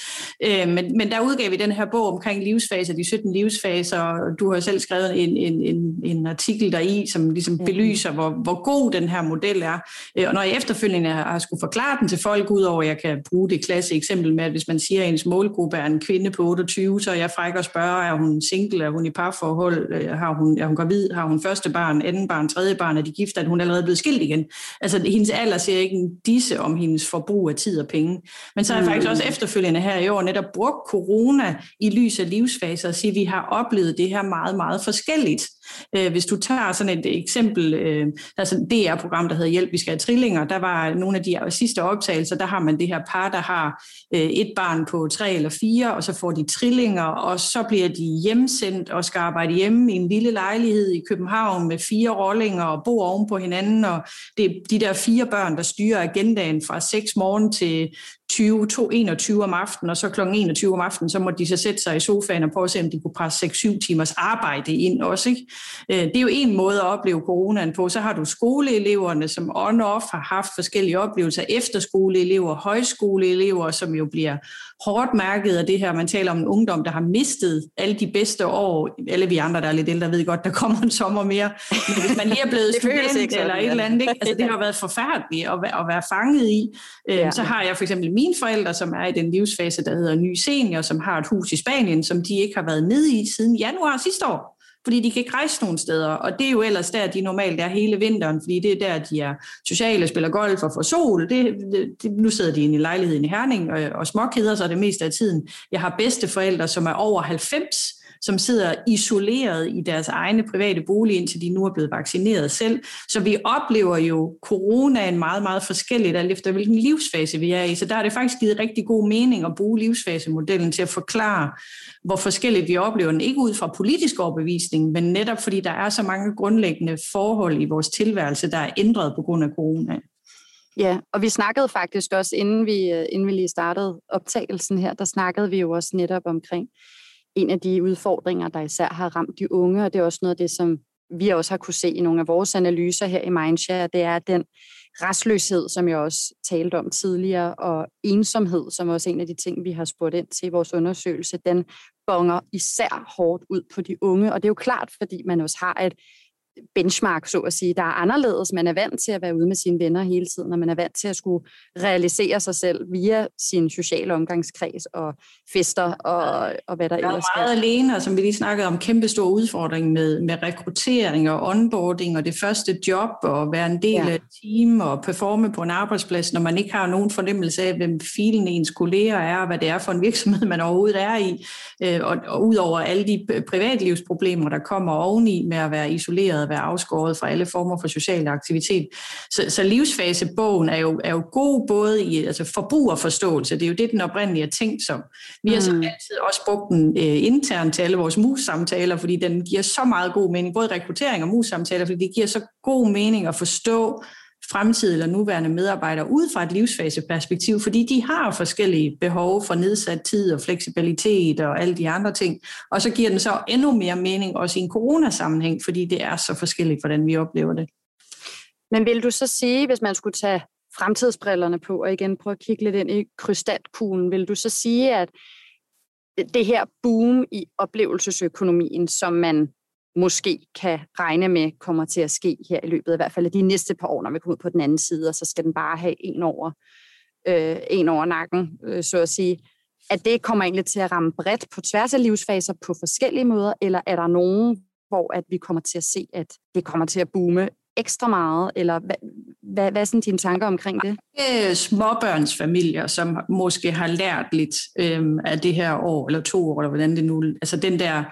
Øh, men, men der udgav vi den her bog omkring livsfaser, de 17 livsfaser, og du har selv skrevet en, en, en, en artikel der i, som ligesom mm. belyser, hvor, hvor god den her model er. Øh, og når jeg efterfølgende har skulle forklare den til folk, udover at jeg kan bruge det klasse eksempel med, at hvis man siger, at ens målgruppe er en kvinde på 28, så er jeg fræk og spørger, er hun single, er hun i parforhold, øh, har hun, er hun gravid, har hun første barn, anden barn, tredje barn, er de gift, at hun allerede blevet skilt igen. Altså hendes alder ser ikke en disse om hendes forbrug af tid og penge. Men så har jeg faktisk også efterfølgende her i år netop brugt corona i lys af livsfaser og sige, at vi har oplevet det her meget, meget forskelligt. Øh, hvis du tager sådan et eksempel, øh, altså det er program, der hedder Hjælp, vi skal have trillinger, der var nogle af de sidste optagelser, der har man det her par, der har øh, et barn på tre eller fire, og så får de trillinger, og så bliver de hjemsendt og skal arbejde hjemme i en lille lejlighed i København med fire rollinger og bo oven på hinanden, og det er de der fire børn, der styrer agendaen fra 6 morgen til 20, 2, 21 om aftenen, og så kl. 21 om aftenen, så må de så sætte sig i sofaen og prøve at se, om de kunne presse 6-7 timers arbejde ind også. Ikke? Øh, det er jo en måde at opleve coronaen på. Så har du skoleeleverne, som on-off har haft forskellige oplevelser, efterskoleelever, højskoleelever, som jo bliver hårdt mærket af det her. Man taler om en ungdom, der har mistet alle de bedste år. Alle vi andre, der er lidt ældre, ved godt, der kommer en sommer mere. Men hvis man lige er blevet student eller et eller andet, ikke? Altså, det har været forfærdeligt at, være fanget i. Øh. Så har jeg for eksempel mine forældre, som er i den livsfase, der hedder ny senior, som har et hus i Spanien, som de ikke har været nede i siden januar sidste år fordi de kan ikke rejse nogen steder, og det er jo ellers der, de normalt er hele vinteren, fordi det er der, de er sociale, spiller golf og får sol. Det, det, nu sidder de inde i lejligheden i Herning og, og småkeder sig det meste af tiden. Jeg har bedste forældre, som er over 90, som sidder isoleret i deres egne private bolig, indtil de nu er blevet vaccineret selv. Så vi oplever jo coronaen meget, meget forskelligt, alt efter hvilken livsfase vi er i. Så der er det faktisk givet rigtig god mening at bruge livsfasemodellen til at forklare, hvor forskelligt vi oplever den. Ikke ud fra politisk overbevisning, men netop fordi der er så mange grundlæggende forhold i vores tilværelse, der er ændret på grund af corona. Ja, og vi snakkede faktisk også, inden vi, øh, inden vi lige startede optagelsen her, der snakkede vi jo også netop omkring en af de udfordringer, der især har ramt de unge, og det er også noget af det, som vi også har kunne se i nogle af vores analyser her i Mindshare, det er den restløshed, som jeg også talte om tidligere, og ensomhed, som også er en af de ting, vi har spurgt ind til i vores undersøgelse, den bonger især hårdt ud på de unge, og det er jo klart, fordi man også har et benchmark, så at sige, der er anderledes. Man er vant til at være ude med sine venner hele tiden, og man er vant til at skulle realisere sig selv via sin sociale omgangskreds og fester og, og hvad der ellers er. meget alene, og som vi lige snakkede om, kæmpe stor udfordring med, med rekruttering og onboarding og det første job og være en del ja. af et team og performe på en arbejdsplads, når man ikke har nogen fornemmelse af, hvem filen ens kolleger er, og hvad det er for en virksomhed, man overhovedet er i. Øh, og, og ud over alle de privatlivsproblemer, der kommer oveni med at være isoleret at være afskåret fra alle former for social aktivitet. Så, så livsfasebogen er jo, er jo god både i altså forbrugerforståelse, det er jo det, den oprindelige er tænkt som. Vi har mm. så altid også brugt den øh, internt til alle vores mus-samtaler, fordi den giver så meget god mening, både rekruttering og mus-samtaler, fordi det giver så god mening at forstå, fremtidige eller nuværende medarbejdere ud fra et livsfaseperspektiv, fordi de har forskellige behov for nedsat tid og fleksibilitet og alle de andre ting. Og så giver den så endnu mere mening også i en coronasammenhæng, fordi det er så forskelligt, hvordan vi oplever det. Men vil du så sige, hvis man skulle tage fremtidsbrillerne på og igen prøve at kigge lidt ind i krystalkuglen, vil du så sige, at det her boom i oplevelsesøkonomien, som man måske kan regne med kommer til at ske her i løbet af i hvert fald de næste par år, når vi kommer ud på den anden side, og så skal den bare have en over, øh, en over nakken, øh, så at sige. At det kommer egentlig til at ramme bredt på tværs af livsfaser på forskellige måder, eller er der nogen, hvor at vi kommer til at se, at det kommer til at boome ekstra meget, eller hvad, hvad, hvad er sådan dine tanker omkring det? Øh, småbørnsfamilier, som måske har lært lidt øh, af det her år, eller to år, eller hvordan det nu, altså den der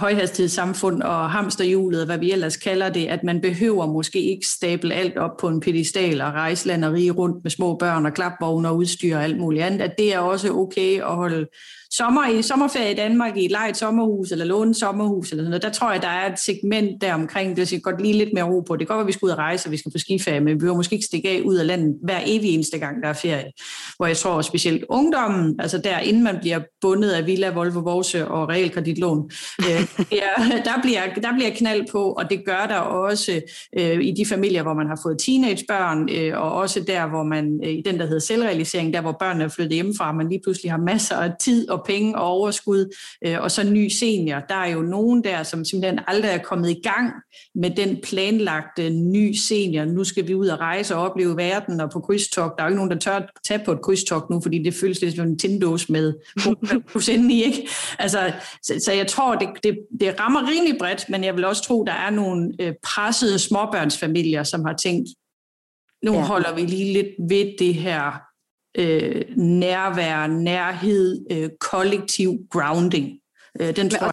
højhastighedssamfund og hamsterhjulet, og hvad vi ellers kalder det, at man behøver måske ikke stable alt op på en pedestal og rejse land og rige rundt med små børn og klapvogne og udstyr og alt muligt andet, at det er også okay at holde sommer i sommerferie i Danmark i et lejet sommerhus eller låne sommerhus eller sådan noget, der tror jeg, der er et segment der omkring, det skal godt lige lidt mere ro på. Det kan godt være, at vi skal ud og rejse, og vi skal på skiferie, men vi behøver måske ikke stikke af ud af landet hver evig eneste gang, der er ferie. Hvor jeg tror specielt ungdommen, altså der inden man bliver bundet af Villa, Volvo, Vorse og realkreditlån, øh, der, bliver, der bliver knald på, og det gør der også øh, i de familier, hvor man har fået teenagebørn, øh, og også der, hvor man, øh, i den, der hedder selvrealisering, der hvor børnene er flyttet hjemmefra, man lige pludselig har masser af tid og penge og overskud, øh, og så ny senior. Der er jo nogen der, som simpelthen aldrig er kommet i gang med den planlagte ny senior. Nu skal vi ud og rejse og opleve verden og på krydstogt. Der er jo ikke nogen, der tør tage på et krydstogt nu, fordi det føles lidt som en tindås med plus i, ikke? Altså, så, så jeg tror, det, det, det rammer rimelig bredt, men jeg vil også tro, der er nogle øh, pressede småbørnsfamilier, som har tænkt, nu ja. holder vi lige lidt ved det her øh, nærvær, nærhed, øh, kollektiv grounding. Øh, den tror jeg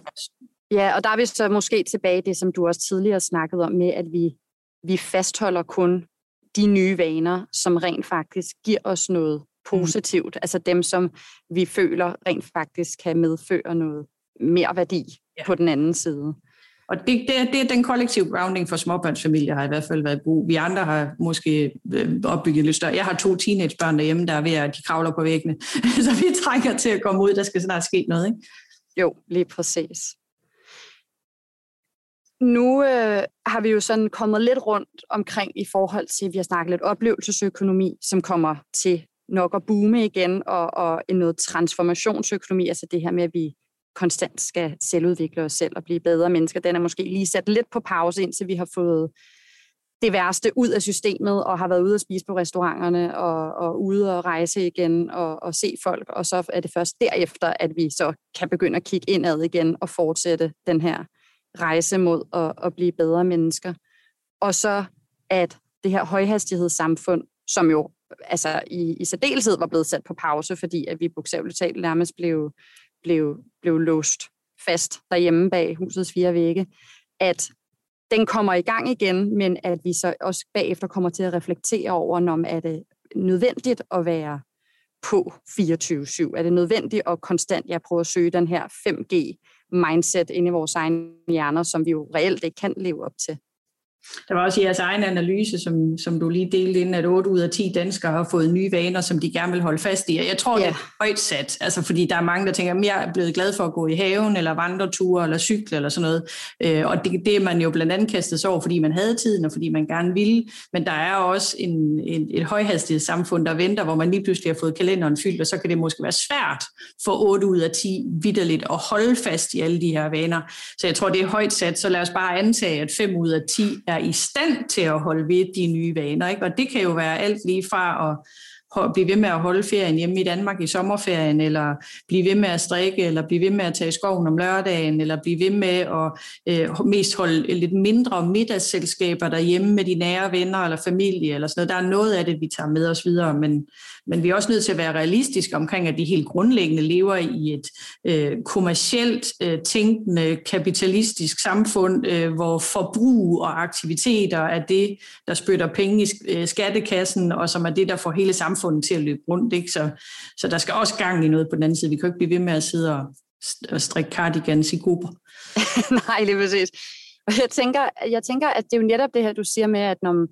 Ja, og der er vi så måske tilbage det, som du også tidligere snakkede om med, at vi, vi fastholder kun de nye vaner, som rent faktisk giver os noget positivt. Mm. Altså dem, som vi føler rent faktisk kan medføre noget mere værdi ja. på den anden side. Og det, det, det er den kollektive grounding for småbørnsfamilier har i hvert fald været god. Vi andre har måske øh, opbygget lidt større. Jeg har to teenagebørn derhjemme, der er ved at de kravler på væggene. Så vi trænger til at komme ud. Der skal snart ske noget, ikke? Jo, lige præcis. Nu øh, har vi jo sådan kommet lidt rundt omkring i forhold til, vi har snakket lidt oplevelsesøkonomi, som kommer til nok at boome igen, og, og en noget transformationsøkonomi, altså det her med, at vi konstant skal selvudvikle os selv og blive bedre mennesker, den er måske lige sat lidt på pause, indtil vi har fået det værste ud af systemet, og har været ude at spise på restauranterne, og, og ude og rejse igen, og, og se folk, og så er det først derefter, at vi så kan begynde at kigge indad igen, og fortsætte den her rejse mod at, at blive bedre mennesker. Og så at det her højhastighedssamfund, som jo altså i, i særdeleshed var blevet sat på pause, fordi at vi bogstaveligt talt nærmest blev, blev, blev låst fast derhjemme bag husets fire vægge, at den kommer i gang igen, men at vi så også bagefter kommer til at reflektere over, om er det nødvendigt at være på 24-7? Er det nødvendigt at konstant jeg prøver at søge den her 5G-mindset ind i vores egne hjerner, som vi jo reelt ikke kan leve op til? Der var også i jeres egen analyse, som, som du lige delte ind, at 8 ud af 10 danskere har fået nye vaner, som de gerne vil holde fast i. Og jeg tror, ja. det er højt sat, altså, fordi der er mange, der tænker, at jeg er blevet glad for at gå i haven, eller vandreture, eller cykle, eller sådan noget. Øh, og det, det er man jo blandt andet kastet sig over, fordi man havde tiden, og fordi man gerne ville. Men der er også en, en, et højhastighedssamfund, der venter, hvor man lige pludselig har fået kalenderen fyldt, og så kan det måske være svært for 8 ud af 10 vidderligt at holde fast i alle de her vaner. Så jeg tror, det er højt sat, så lad os bare antage, at 5 ud af 10 er i stand til at holde ved de nye vaner. Ikke? Og det kan jo være alt lige fra at blive ved med at holde ferien hjemme i Danmark i sommerferien, eller blive ved med at strikke, eller blive ved med at tage i skoven om lørdagen, eller blive ved med at øh, mest holde lidt mindre middagsselskaber derhjemme med de nære venner eller familie, eller sådan noget. Der er noget af det, vi tager med os videre, men, men vi er også nødt til at være realistiske omkring, at de helt grundlæggende lever i et øh, kommercielt øh, tænkende, kapitalistisk samfund, øh, hvor forbrug og aktiviteter er det, der spytter penge i øh, skattekassen, og som er det, der får hele samfundet til at løbe rundt. Ikke? Så, så der skal også gang i noget på den anden side. Vi kan ikke blive ved med at sidde og, og strikke cardigans i grupper. Nej, lige præcis. Og jeg tænker, jeg tænker, at det er jo netop det her, du siger med, at når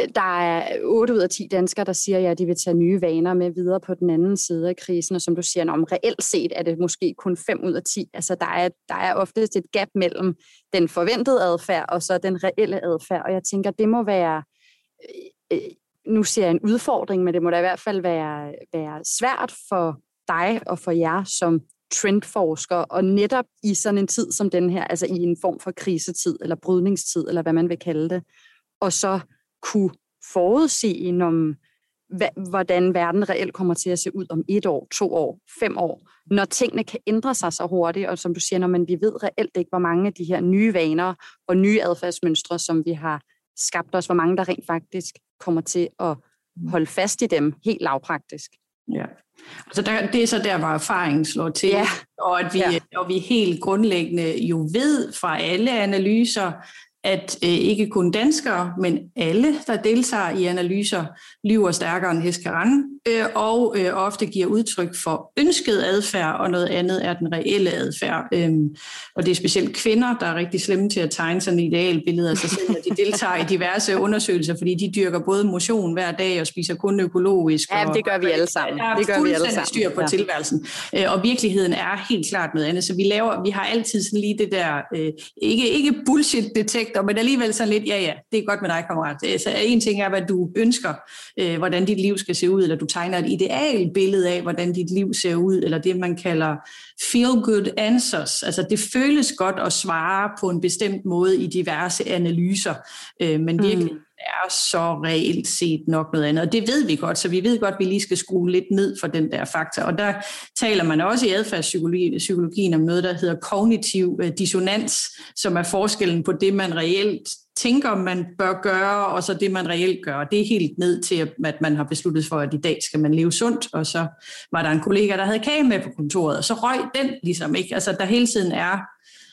øh, der er 8 ud af 10 danskere, der siger, ja, at de vil tage nye vaner med videre på den anden side af krisen, og som du siger, om reelt set er det måske kun 5 ud af 10. Altså der er, der er oftest et gap mellem den forventede adfærd og så den reelle adfærd, og jeg tænker, det må være, øh, øh, nu ser jeg en udfordring, men det må da i hvert fald være, være svært for dig og for jer som trendforsker, og netop i sådan en tid som den her, altså i en form for krisetid, eller brydningstid, eller hvad man vil kalde det, og så kunne forudse, om, hvordan verden reelt kommer til at se ud om et år, to år, fem år, når tingene kan ændre sig så hurtigt, og som du siger, når man vi ved reelt ikke, hvor mange af de her nye vaner og nye adfærdsmønstre, som vi har skabt os, hvor mange der rent faktisk kommer til at holde fast i dem helt lavpraktisk. Ja. Så der, det er så der, hvor erfaringen slår til, ja. og at vi, ja. og vi helt grundlæggende jo ved fra alle analyser, at øh, ikke kun danskere, men alle, der deltager i analyser, lyver stærkere end rende, øh, og øh, ofte giver udtryk for ønsket adfærd, og noget andet er den reelle adfærd. Øh, og det er specielt kvinder, der er rigtig slemme til at tegne sådan et idealbillede af sig selv, når de deltager i diverse undersøgelser, fordi de dyrker både motion hver dag og spiser kun økologisk. Ja, det gør vi alle sammen. Der det gør vi alle sammen. styr på ja. tilværelsen. Øh, og virkeligheden er helt klart noget andet. Så vi laver, vi har altid sådan lige det der, øh, ikke, ikke bullshit-detektor, men alligevel sådan lidt, ja ja, det er godt med dig, kammerat. Så en ting er, hvad du ønsker, øh, hvordan dit liv skal se ud, eller du tegner et ideal billede af, hvordan dit liv ser ud, eller det, man kalder feel-good answers. Altså det føles godt at svare på en bestemt måde i diverse analyser, øh, men virkelig mm er så reelt set nok noget andet. Og det ved vi godt, så vi ved godt, at vi lige skal skrue lidt ned for den der faktor. Og der taler man også i adfærdspsykologien om noget, der hedder kognitiv øh, dissonans, som er forskellen på det, man reelt tænker, man bør gøre, og så det, man reelt gør. Det er helt ned til, at man har besluttet for, at i dag skal man leve sundt, og så var der en kollega, der havde kage med på kontoret, og så røg den ligesom ikke. Altså, der hele tiden er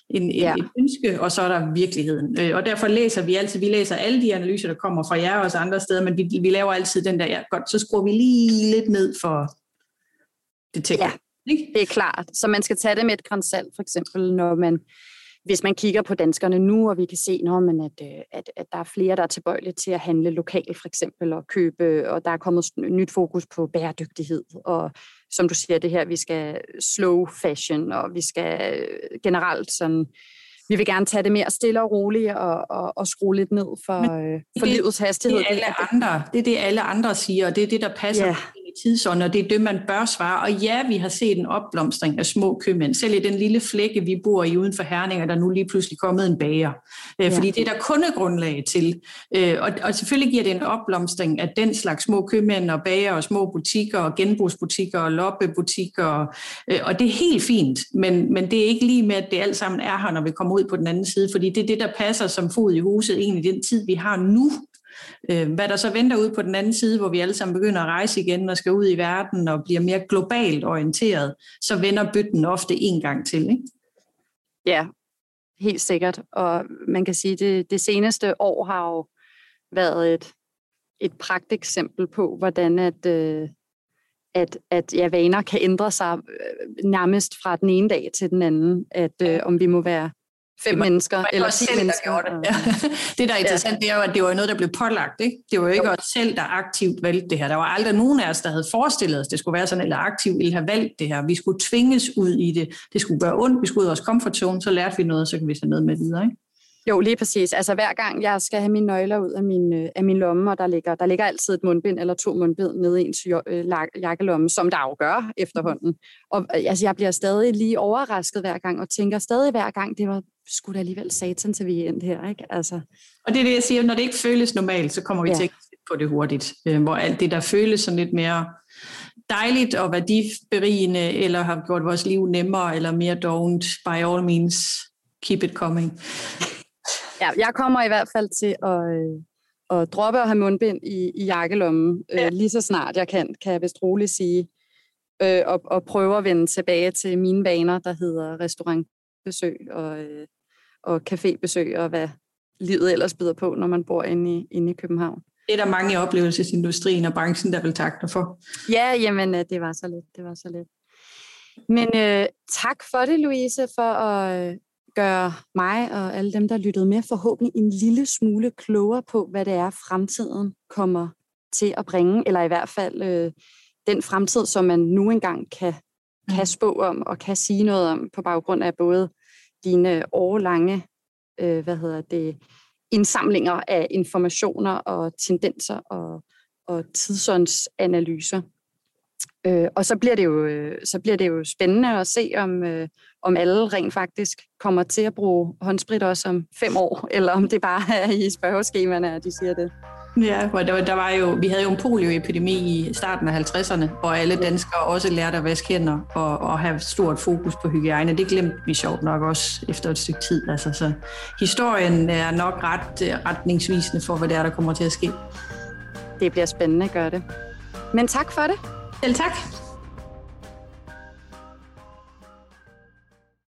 en, ja. et ønske, og så er der virkeligheden. Øh, og derfor læser vi altid, vi læser alle de analyser, der kommer fra jer og også andre steder, men vi, vi laver altid den der, ja godt, så skruer vi lige lidt ned for det tekniske. Ja, det er klart. Så man skal tage det med et grænsalt, for eksempel, når man hvis man kigger på danskerne nu, og vi kan se, når man, at, øh, at, at der er flere, der er tilbøjelige til at handle lokalt, for eksempel, og købe, og der er kommet nyt fokus på bæredygtighed, og som du siger, det her, vi skal slow fashion, og vi skal øh, generelt sådan, vi vil gerne tage det mere stille og roligt, og, og, og skrue lidt ned for, Men, øh, for det, livets hastighed. Det er, alle andre, det er det, alle andre siger, og det er det, der passer yeah tidsånd, og det er det, man bør svare. Og ja, vi har set en opblomstring af små købmænd. Selv i den lille flække, vi bor i uden for Herning, er der nu lige pludselig kommet en bager. Øh, ja. Fordi det er der kundegrundlag til. Øh, og, og selvfølgelig giver det en opblomstring af den slags små købmænd og bager og små butikker og genbrugsbutikker og loppebutikker. Og, øh, og det er helt fint, men, men det er ikke lige med, at det alt sammen er her, når vi kommer ud på den anden side. Fordi det er det, der passer som fod i huset egentlig den tid, vi har nu. Øh, hvad der så venter ud på den anden side, hvor vi alle sammen begynder at rejse igen og skal ud i verden og bliver mere globalt orienteret, så vender bytten ofte en gang til. Ikke? Ja, helt sikkert. Og man kan sige, at det, det seneste år har jo været et, et pragteksempel på, hvordan at, øh, at, at ja, vaner kan ændre sig øh, nærmest fra den ene dag til den anden. At øh, om vi må være fem var, mennesker, eller ti mennesker. Der det. Ja. det, der er interessant, ja. det er jo, at det var noget, der blev pålagt. Ikke? Det var jo ikke jo. os selv, der aktivt valgte det her. Der var aldrig nogen af os, der havde forestillet os, det skulle være sådan, eller aktivt ville have valgt det her. Vi skulle tvinges ud i det. Det skulle gøre ondt, vi skulle ud af vores comfort zone, så lærte vi noget, så kan vi tage noget med videre. Ikke? Jo, lige præcis. Altså hver gang jeg skal have mine nøgler ud af min, øh, af min lomme, og der ligger, der ligger altid et mundbind eller to mundbind nede i ens øh, jakkelomme, som der jo gør efterhånden. Og øh, altså, jeg bliver stadig lige overrasket hver gang, og tænker stadig hver gang, det var da alligevel satan til vi endte her. Ikke? Altså. Og det er det, jeg siger, når det ikke føles normalt, så kommer vi ja. til at på det hurtigt. Hvor alt det, der føles sådan lidt mere dejligt og værdiberigende, eller har gjort vores liv nemmere, eller mere dovent, by all means, keep it coming. Ja, jeg kommer i hvert fald til at, øh, at droppe at have mundbind i, i jakkelommen øh, ja. lige så snart jeg kan, kan jeg vist roligt sige. Øh, og, og prøve at vende tilbage til mine vaner, der hedder restaurantbesøg og, øh, og cafébesøg og hvad livet ellers byder på, når man bor inde i, inde i København. Det er der mange i oplevelsesindustrien og branchen, der vil takke dig for. Ja, jamen øh, det var så lidt. Det var så lidt. Men øh, tak for det, Louise, for at, gøre mig og alle dem, der lyttede med, forhåbentlig en lille smule klogere på, hvad det er, fremtiden kommer til at bringe, eller i hvert fald øh, den fremtid, som man nu engang kan, kan mm. spå om og kan sige noget om på baggrund af både dine årlange øh, hvad hedder det, indsamlinger af informationer og tendenser og, og tidsåndsanalyser. Øh, og så bliver, det jo, så bliver det jo spændende at se, om, øh, om alle rent faktisk kommer til at bruge håndsprit også om fem år, eller om det bare er i spørgeskemaerne, at de siger det. Ja, hvor der, der var jo, vi havde jo en polioepidemi i starten af 50'erne, hvor alle danskere også lærte at vaske hænder og, og have stort fokus på hygiejne. Det glemte vi sjovt nok også efter et stykke tid. Altså, så historien er nok ret retningsvisende for, hvad det er, der kommer til at ske. Det bliver spændende, gør det. Men tak for det. Selv tak.